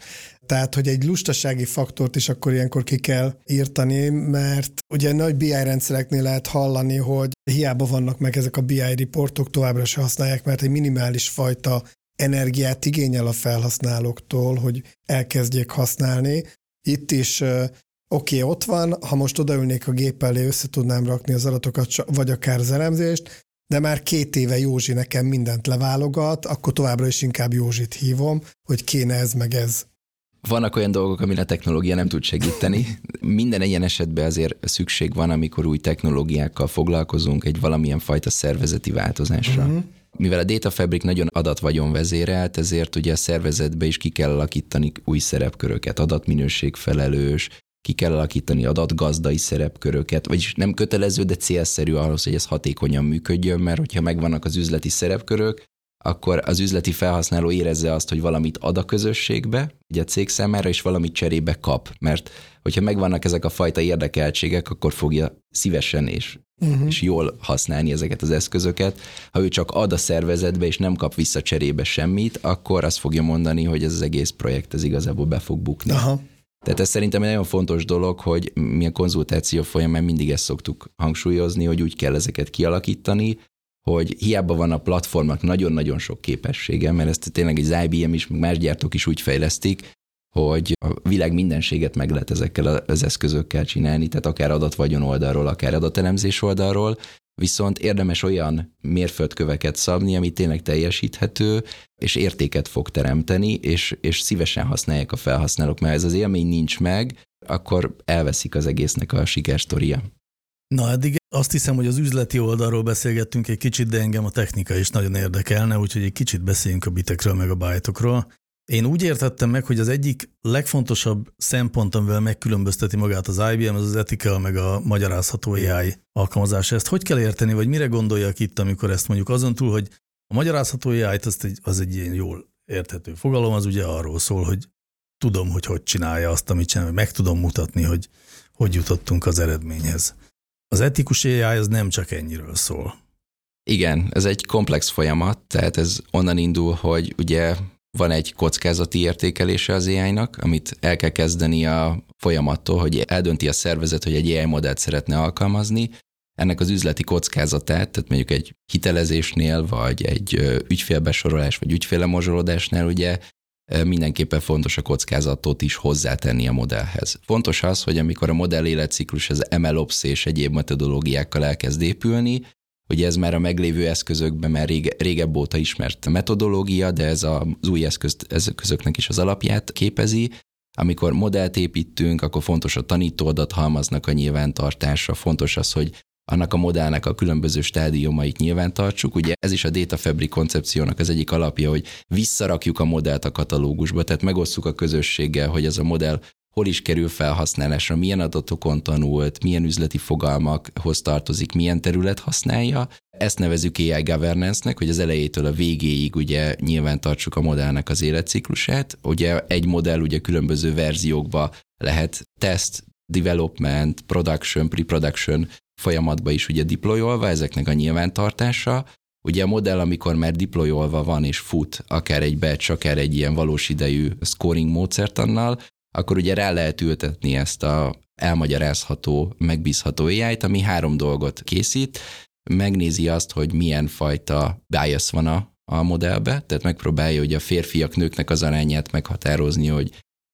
Tehát, hogy egy lustasági faktort is akkor ilyenkor ki kell írtani, mert ugye nagy BI rendszereknél lehet hallani, hogy hiába vannak meg ezek a BI riportok, továbbra se használják, mert egy minimális fajta energiát igényel a felhasználóktól, hogy elkezdjék használni. Itt is oké, okay, ott van, ha most odaülnék a gép elé, össze tudnám rakni az adatokat, vagy akár az elemzést, de már két éve Józsi nekem mindent leválogat, akkor továbbra is inkább Józsit hívom, hogy kéne ez meg ez. Vannak olyan dolgok, amire a technológia nem tud segíteni. Minden ilyen esetben azért szükség van, amikor új technológiákkal foglalkozunk, egy valamilyen fajta szervezeti változásra. Uh-huh. Mivel a Data Fabric nagyon adatvagyon vezérelt, ezért ugye a szervezetbe is ki kell alakítani új szerepköröket, adatminőség felelős, ki kell alakítani adatgazdai szerepköröket, vagyis nem kötelező, de célszerű ahhoz, hogy ez hatékonyan működjön, mert hogyha megvannak az üzleti szerepkörök, akkor az üzleti felhasználó érezze azt, hogy valamit ad a közösségbe, ugye a cég számára, és valamit cserébe kap. Mert hogyha megvannak ezek a fajta érdekeltségek, akkor fogja szívesen és, uh-huh. és jól használni ezeket az eszközöket. Ha ő csak ad a szervezetbe, és nem kap vissza cserébe semmit, akkor azt fogja mondani, hogy ez az egész projekt ez igazából be fog bukni. Aha. Tehát ez szerintem egy nagyon fontos dolog, hogy mi a konzultáció folyamán mindig ezt szoktuk hangsúlyozni, hogy úgy kell ezeket kialakítani, hogy hiába van a platformnak nagyon-nagyon sok képessége, mert ezt tényleg egy IBM is, meg más gyártók is úgy fejlesztik, hogy a világ mindenséget meg lehet ezekkel az eszközökkel csinálni, tehát akár adatvagyon oldalról, akár adatelemzés oldalról, viszont érdemes olyan mérföldköveket szabni, ami tényleg teljesíthető, és értéket fog teremteni, és, és szívesen használják a felhasználók, mert ez az élmény nincs meg, akkor elveszik az egésznek a sikersztoria. Na, eddig azt hiszem, hogy az üzleti oldalról beszélgettünk egy kicsit, de engem a technika is nagyon érdekelne, úgyhogy egy kicsit beszéljünk a bitekről, meg a bájtokról. Én úgy értettem meg, hogy az egyik legfontosabb szempont, amivel megkülönbözteti magát az IBM, az az etika, meg a magyarázható AI alkalmazása. Ezt hogy kell érteni, vagy mire gondoljak itt, amikor ezt mondjuk azon túl, hogy a magyarázható AI, az egy, az egy ilyen jól érthető fogalom, az ugye arról szól, hogy tudom, hogy hogy csinálja azt, amit csinál, meg tudom mutatni, hogy hogy jutottunk az eredményhez. Az etikus AI az nem csak ennyiről szól. Igen, ez egy komplex folyamat, tehát ez onnan indul, hogy ugye van egy kockázati értékelése az AI-nak, amit el kell kezdeni a folyamattól, hogy eldönti a szervezet, hogy egy AI modellt szeretne alkalmazni, ennek az üzleti kockázatát, tehát mondjuk egy hitelezésnél, vagy egy ügyfélbesorolás, vagy ügyfélemozsolódásnál ugye mindenképpen fontos a kockázatot is hozzátenni a modellhez. Fontos az, hogy amikor a modell életciklus az MLOps és egyéb metodológiákkal elkezd épülni, hogy ez már a meglévő eszközökben már rége, régebb óta ismert metodológia, de ez az új eszközt, eszközöknek is az alapját képezi. Amikor modellt építünk, akkor fontos a tanítóadathalmaznak a nyilvántartása, fontos az, hogy annak a modellnek a különböző stádiumait nyilván tartsuk. Ugye ez is a Data Fabric koncepciónak az egyik alapja, hogy visszarakjuk a modellt a katalógusba, tehát megosszuk a közösséggel, hogy ez a modell hol is kerül felhasználásra, milyen adatokon tanult, milyen üzleti fogalmakhoz tartozik, milyen terület használja. Ezt nevezük AI governance-nek, hogy az elejétől a végéig ugye nyilván tartsuk a modellnek az életciklusát. Ugye egy modell ugye különböző verziókba lehet test, development, production, pre-production folyamatba is ugye deployolva, ezeknek a nyilvántartása. Ugye a modell, amikor már deployolva van és fut, akár egy batch, akár egy ilyen valós idejű scoring módszertannal, akkor ugye rá lehet ültetni ezt a elmagyarázható, megbízható ai ami három dolgot készít, megnézi azt, hogy milyen fajta bias van a, a modellbe, tehát megpróbálja, hogy a férfiak, nőknek az arányát meghatározni, hogy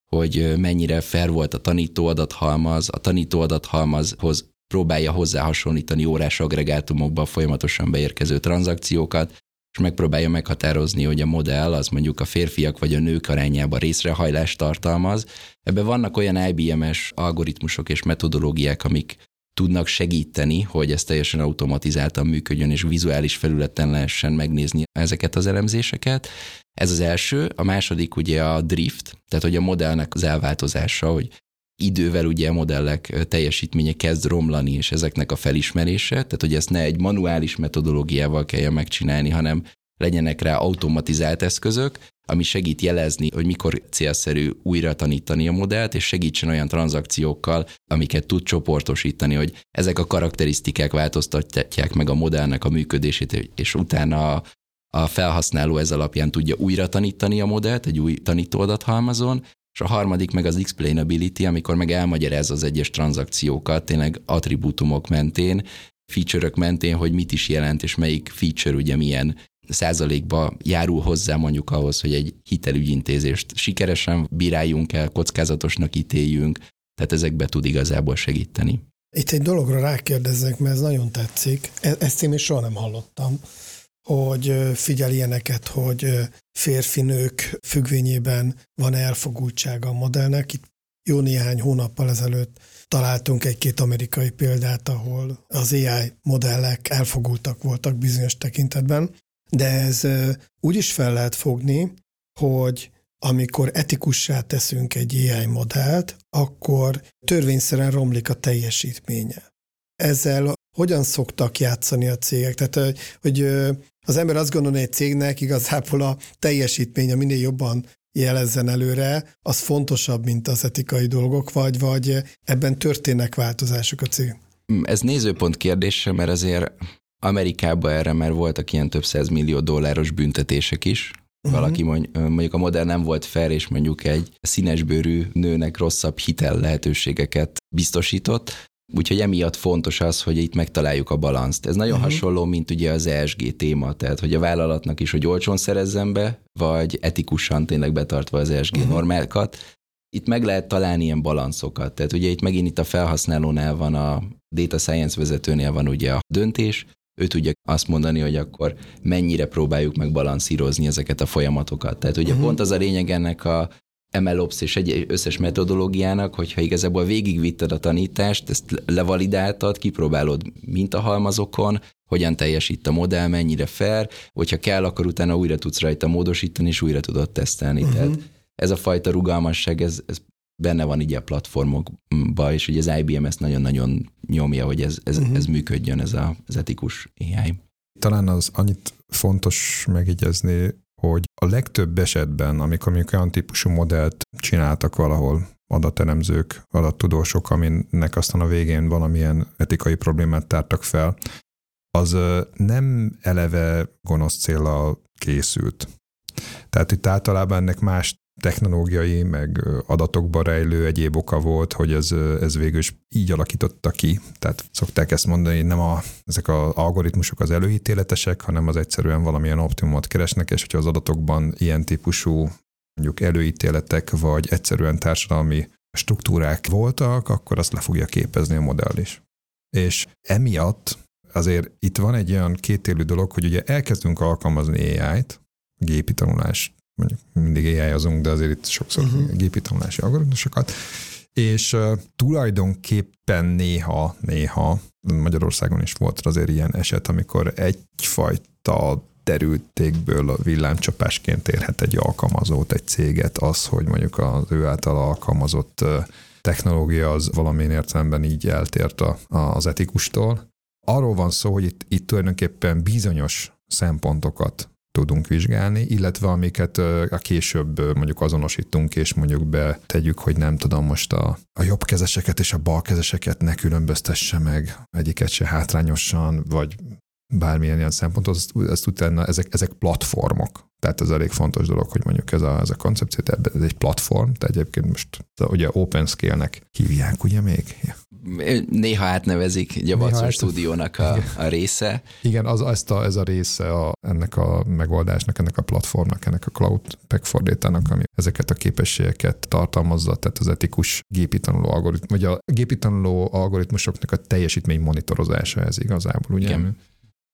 hogy mennyire fair volt a tanító adathalmaz, a tanító adathalmazhoz próbálja hozzá hasonlítani órás agregátumokba folyamatosan beérkező tranzakciókat, és megpróbálja meghatározni, hogy a modell az mondjuk a férfiak vagy a nők arányában részrehajlást tartalmaz. Ebben vannak olyan IBM-es algoritmusok és metodológiák, amik tudnak segíteni, hogy ez teljesen automatizáltan működjön, és vizuális felületen lehessen megnézni ezeket az elemzéseket. Ez az első. A második ugye a drift, tehát hogy a modellnek az elváltozása, hogy idővel ugye a modellek teljesítménye kezd romlani, és ezeknek a felismerése, tehát hogy ezt ne egy manuális metodológiával kelljen megcsinálni, hanem legyenek rá automatizált eszközök, ami segít jelezni, hogy mikor célszerű újra tanítani a modellt, és segítsen olyan tranzakciókkal, amiket tud csoportosítani, hogy ezek a karakterisztikák változtatják meg a modellnek a működését, és utána a, felhasználó ez alapján tudja újra tanítani a modellt egy új tanítóadathalmazon, és a harmadik meg az explainability, amikor meg elmagyarázza az egyes tranzakciókat, tényleg attribútumok mentén, feature mentén, hogy mit is jelent, és melyik feature ugye milyen százalékba járul hozzá mondjuk ahhoz, hogy egy hitelügyintézést sikeresen bíráljunk el, kockázatosnak ítéljünk, tehát ezekbe tud igazából segíteni. Itt egy dologra rákérdeznek, mert ez nagyon tetszik. E-, ezt én még soha nem hallottam hogy figyel ilyeneket, hogy férfinők függvényében van elfogultsága a modellnek. Itt jó néhány hónappal ezelőtt találtunk egy-két amerikai példát, ahol az AI modellek elfogultak voltak bizonyos tekintetben, de ez úgy is fel lehet fogni, hogy amikor etikussá teszünk egy AI modellt, akkor törvényszerűen romlik a teljesítménye. Ezzel hogyan szoktak játszani a cégek? Tehát, hogy az ember azt gondolja, hogy egy cégnek igazából a teljesítménye minél jobban jelezzen előre, az fontosabb, mint az etikai dolgok, vagy, vagy ebben történnek változások a cég? Ez nézőpont kérdése, mert azért Amerikában erre már voltak ilyen több száz millió dolláros büntetések is. Uh-huh. Valaki mondj, mondjuk a modell nem volt fair, és mondjuk egy színesbőrű nőnek rosszabb hitel lehetőségeket biztosított, Úgyhogy emiatt fontos az, hogy itt megtaláljuk a balanszt. Ez nagyon uh-huh. hasonló, mint ugye az ESG téma, tehát hogy a vállalatnak is, hogy olcsón szerezzen be, vagy etikusan tényleg betartva az ESG uh-huh. normákat. Itt meg lehet találni ilyen balanszokat. Tehát ugye itt megint itt a felhasználónál van a data science vezetőnél van ugye a döntés, ő tudja azt mondani, hogy akkor mennyire próbáljuk meg balanszírozni ezeket a folyamatokat. Tehát ugye uh-huh. pont az a lényeg ennek a MLOps és egy összes metodológiának, hogyha igazából végigvitted a tanítást, ezt levalidáltad, kipróbálod mintahalmazokon, hogyan teljesít a modell, mennyire fair, hogyha kell, akkor utána újra tudsz rajta módosítani, és újra tudod tesztelni. Uh-huh. Tehát ez a fajta rugalmasság, ez, ez benne van így a platformokban, és ugye az IBM ezt nagyon-nagyon nyomja, hogy ez, ez, uh-huh. ez működjön, ez a, az etikus AI. Talán az annyit fontos megjegyezni, hogy a legtöbb esetben, amikor mondjuk olyan típusú modellt csináltak valahol, adatelemzők, adattudósok, aminek aztán a végén valamilyen etikai problémát tártak fel, az nem eleve gonosz célra készült. Tehát itt általában ennek más technológiai, meg adatokba rejlő egyéb oka volt, hogy ez, ez végül is így alakította ki. Tehát szokták ezt mondani, nem a, ezek az algoritmusok az előítéletesek, hanem az egyszerűen valamilyen optimumot keresnek, és hogyha az adatokban ilyen típusú mondjuk előítéletek, vagy egyszerűen társadalmi struktúrák voltak, akkor azt le fogja képezni a modell is. És emiatt azért itt van egy olyan kétélű dolog, hogy ugye elkezdünk alkalmazni AI-t, gépi tanulás mondjuk mindig ai de azért itt sokszor uh-huh. gépi tanulási algoritmusokat, és uh, tulajdonképpen néha, néha Magyarországon is volt azért ilyen eset, amikor egyfajta derültékből villámcsapásként érhet egy alkalmazót, egy céget az, hogy mondjuk az ő által alkalmazott technológia az valamilyen értelemben így eltért a, a, az etikustól. Arról van szó, hogy itt, itt tulajdonképpen bizonyos szempontokat tudunk vizsgálni, illetve amiket a később mondjuk azonosítunk, és mondjuk betegyük, hogy nem tudom most a, a jobb kezeseket és a bal kezeseket ne különböztesse meg, egyiket se hátrányosan, vagy bármilyen ilyen szempontot, ezt, ezt utána ezek, ezek platformok. Tehát ez elég fontos dolog, hogy mondjuk ez a, ez a koncepció, ez egy platform, tehát egyébként most ugye open scale-nek hívják, ugye még? Ja. Néha átnevezik Watson stúdiónak a, a része. Igen, az, ezt a, ez a része a, ennek a megoldásnak, ennek a platformnak, ennek a Cloud Pack for Data-nak, ami ezeket a képességeket tartalmazza, tehát az etikus gépi tanuló algoritmus, vagy a gépi tanuló algoritmusoknak a teljesítmény monitorozása ez igazából, ugye? Igen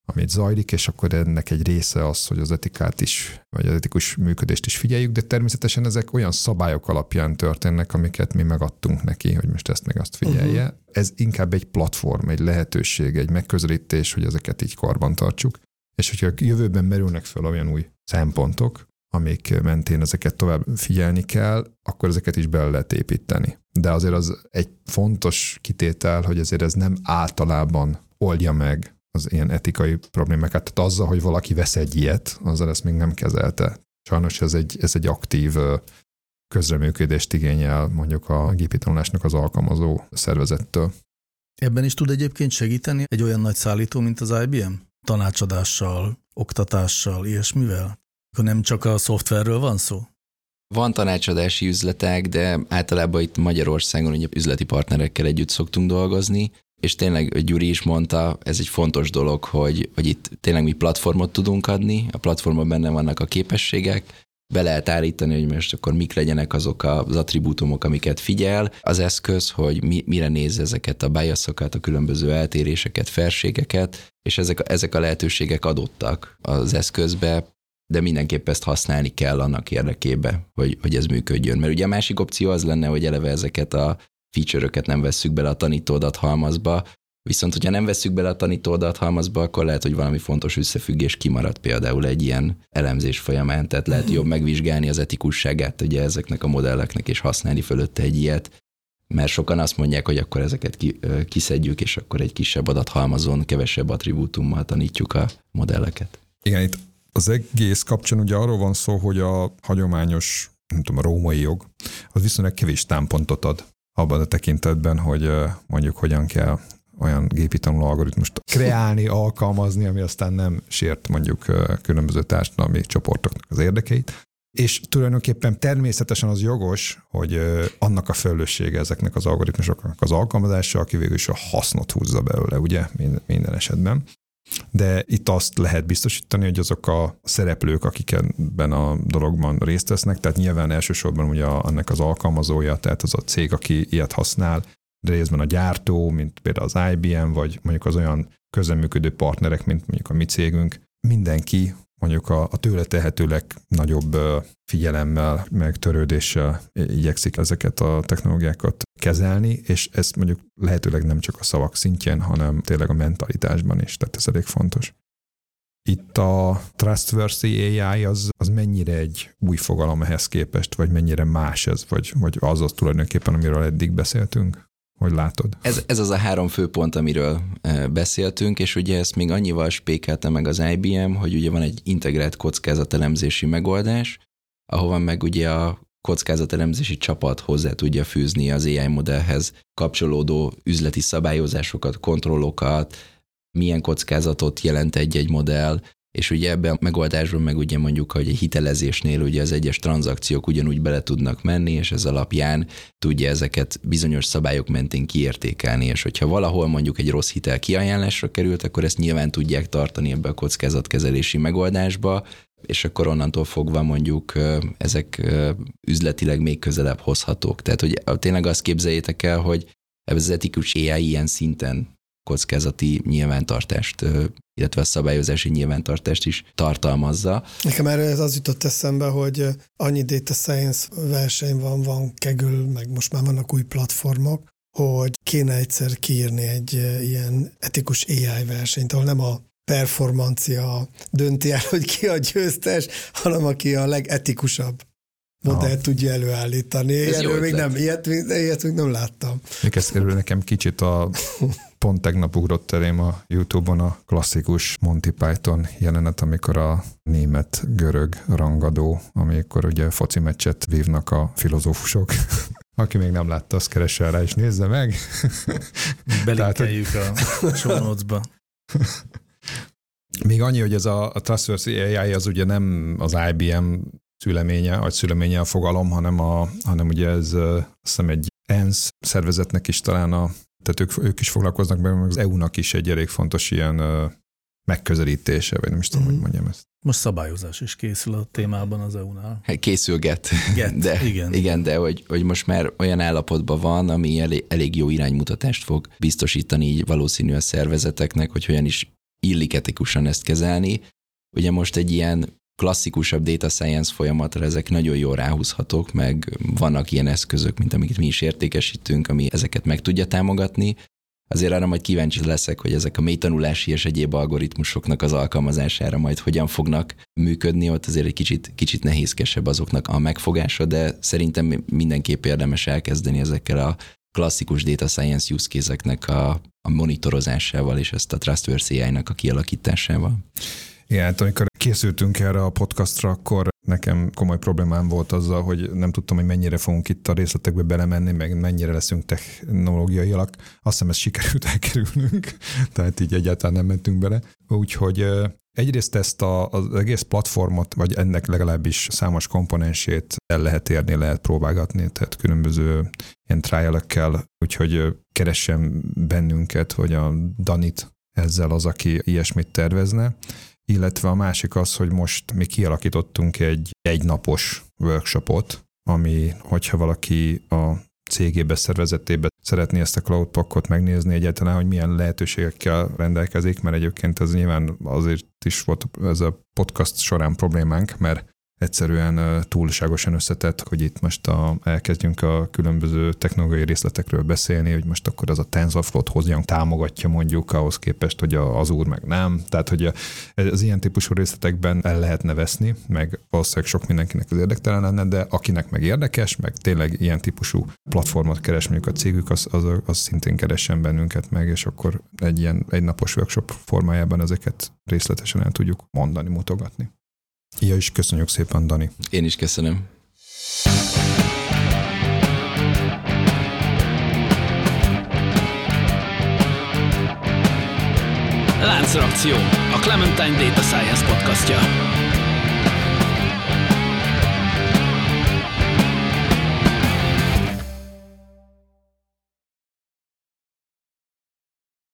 amit zajlik, és akkor ennek egy része az, hogy az etikát is, vagy az etikus működést is figyeljük, de természetesen ezek olyan szabályok alapján történnek, amiket mi megadtunk neki, hogy most ezt meg azt figyelje. Uh-huh. Ez inkább egy platform, egy lehetőség, egy megközelítés, hogy ezeket így karban tartsuk. És hogyha jövőben merülnek fel olyan új szempontok, amik mentén ezeket tovább figyelni kell, akkor ezeket is bele lehet építeni. De azért az egy fontos kitétel, hogy azért ez nem általában oldja meg az ilyen etikai problémákat. Tehát azzal, hogy valaki vesz egy ilyet, azzal ezt még nem kezelte. Sajnos ez egy, ez egy aktív közreműködést igényel mondjuk a gépi tanulásnak az alkalmazó szervezettől. Ebben is tud egyébként segíteni egy olyan nagy szállító, mint az IBM? Tanácsadással, oktatással, ilyesmivel? Akkor nem csak a szoftverről van szó? Van tanácsadási üzletek, de általában itt Magyarországon ugye üzleti partnerekkel együtt szoktunk dolgozni, és tényleg Gyuri is mondta, ez egy fontos dolog, hogy, hogy itt tényleg mi platformot tudunk adni, a platformon benne vannak a képességek, be lehet állítani, hogy most akkor mik legyenek azok az attribútumok, amiket figyel az eszköz, hogy mi, mire néz ezeket a biasokat, a különböző eltéréseket, felségeket, és ezek, ezek a lehetőségek adottak az eszközbe, de mindenképp ezt használni kell annak érdekébe, hogy, hogy ez működjön. Mert ugye a másik opció az lenne, hogy eleve ezeket a feature-öket nem vesszük bele a tanítódat halmazba, viszont hogyha nem vesszük bele a tanítódat halmazba, akkor lehet, hogy valami fontos összefüggés kimarad például egy ilyen elemzés folyamán, tehát lehet jobb megvizsgálni az etikusságát ugye ezeknek a modelleknek, és használni fölötte egy ilyet, mert sokan azt mondják, hogy akkor ezeket ki, kiszedjük, és akkor egy kisebb adathalmazon, kevesebb attribútummal tanítjuk a modelleket. Igen, itt az egész kapcsán ugye arról van szó, hogy a hagyományos, nem tudom, a római jog, az viszonylag kevés támpontot ad abban a tekintetben, hogy mondjuk hogyan kell olyan gépi tanuló algoritmust kreálni, alkalmazni, ami aztán nem sért mondjuk különböző társadalmi csoportoknak az érdekeit. És tulajdonképpen természetesen az jogos, hogy annak a felelőssége ezeknek az algoritmusoknak az alkalmazása, aki végül is a hasznot húzza belőle, ugye, minden esetben. De itt azt lehet biztosítani, hogy azok a szereplők, akik ebben a dologban részt vesznek, tehát nyilván elsősorban ugye annak az alkalmazója, tehát az a cég, aki ilyet használ, de részben a gyártó, mint például az IBM, vagy mondjuk az olyan közeműködő partnerek, mint mondjuk a mi cégünk, mindenki mondjuk a, a tőle tehetőleg nagyobb figyelemmel, meg törődéssel igyekszik ezeket a technológiákat kezelni, és ez mondjuk lehetőleg nem csak a szavak szintjén, hanem tényleg a mentalitásban is, tehát ez elég fontos. Itt a trustworthy AI az, az mennyire egy új fogalom ehhez képest, vagy mennyire más ez, vagy, vagy az az tulajdonképpen, amiről eddig beszéltünk? Hogy látod? Ez, ez az a három fő pont, amiről beszéltünk, és ugye ezt még annyival spékelte meg az IBM, hogy ugye van egy integrált kockázatelemzési megoldás, ahova meg ugye a kockázatelemzési csapat hozzá tudja fűzni az AI modellhez kapcsolódó üzleti szabályozásokat, kontrollokat, milyen kockázatot jelent egy-egy modell, és ugye ebben a megoldásban meg ugye mondjuk, hogy egy hitelezésnél ugye az egyes tranzakciók ugyanúgy bele tudnak menni, és ez alapján tudja ezeket bizonyos szabályok mentén kiértékelni, és hogyha valahol mondjuk egy rossz hitel kiajánlásra került, akkor ezt nyilván tudják tartani ebbe a kockázatkezelési megoldásba, és akkor onnantól fogva mondjuk ezek üzletileg még közelebb hozhatók. Tehát, hogy tényleg azt képzeljétek el, hogy ez az etikus AI ilyen szinten kockázati nyilvántartást, illetve a szabályozási nyilvántartást is tartalmazza. Nekem erre ez az jutott eszembe, hogy annyi data science verseny van, van kegül, meg most már vannak új platformok, hogy kéne egyszer kiírni egy ilyen etikus AI versenyt, ahol nem a performancia dönti el, hogy ki a győztes, hanem aki a legetikusabb modellt ah. tudja előállítani. Ez Erről még nem, ilyet, ilyet még nem láttam. Ez nekem kicsit a pont tegnap ugrott elém a Youtube-on a klasszikus Monty Python jelenet, amikor a német-görög rangadó, amikor ugye foci meccset vívnak a filozófusok. Aki még nem látta, azt keresse rá és nézze meg. Belinkeljük a show Még annyi, hogy ez a, a Trustworthy AI az ugye nem az IBM szüleménye, vagy szüleménye a fogalom, hanem, a, hanem ugye ez azt hiszem egy ENSZ szervezetnek is talán a, tehát ők, ők is foglalkoznak be, meg az EU-nak is egy elég fontos ilyen megközelítése, vagy nem is tudom, mm. hogy mhm. mondjam ezt. Most szabályozás is készül a témában az EU-nál. Hát készülget. Get, de, igen. Igen, de hogy, hogy most már olyan állapotban van, ami elég, elég jó iránymutatást fog biztosítani így valószínű a szervezeteknek, hogy hogyan is illik etikusan ezt kezelni. Ugye most egy ilyen klasszikusabb data science folyamatra ezek nagyon jól ráhúzhatók, meg vannak ilyen eszközök, mint amiket mi is értékesítünk, ami ezeket meg tudja támogatni. Azért arra majd kíváncsi leszek, hogy ezek a mélytanulási és egyéb algoritmusoknak az alkalmazására majd hogyan fognak működni, ott azért egy kicsit, kicsit nehézkesebb azoknak a megfogása, de szerintem mindenképp érdemes elkezdeni ezekkel a klasszikus data science use case-eknek a, a monitorozásával és ezt a Trustworthy AI-nak a kialakításával. Igen, hát amikor készültünk erre a podcastra, akkor nekem komoly problémám volt azzal, hogy nem tudtam, hogy mennyire fogunk itt a részletekbe belemenni, meg mennyire leszünk technológiaiak. Azt hiszem, ezt sikerült elkerülnünk, tehát így egyáltalán nem mentünk bele. Úgyhogy egyrészt ezt a, az egész platformot, vagy ennek legalábbis számos komponensét el lehet érni, lehet próbálgatni, tehát különböző ilyen trial úgyhogy keresem bennünket, vagy a Danit ezzel az, aki ilyesmit tervezne illetve a másik az, hogy most mi kialakítottunk egy egynapos workshopot, ami, hogyha valaki a cégébe, szervezetébe szeretné ezt a cloud pakkot megnézni egyáltalán, hogy milyen lehetőségekkel rendelkezik, mert egyébként ez nyilván azért is volt ez a podcast során problémánk, mert egyszerűen túlságosan összetett, hogy itt most a, elkezdjünk a különböző technológiai részletekről beszélni, hogy most akkor az a TensorFlow-t hogyan támogatja mondjuk ahhoz képest, hogy az úr meg nem. Tehát, hogy az ilyen típusú részletekben el lehetne veszni, meg valószínűleg sok mindenkinek az érdektelen lenne, de akinek meg érdekes, meg tényleg ilyen típusú platformot keres mondjuk a cégük, az, az, az szintén keressen bennünket meg, és akkor egy ilyen egynapos workshop formájában ezeket részletesen el tudjuk mondani, mutogatni. Ja, is köszönjük szépen, Dani. Én is köszönöm. Láncreakció, a Clementine Data Science podcastja.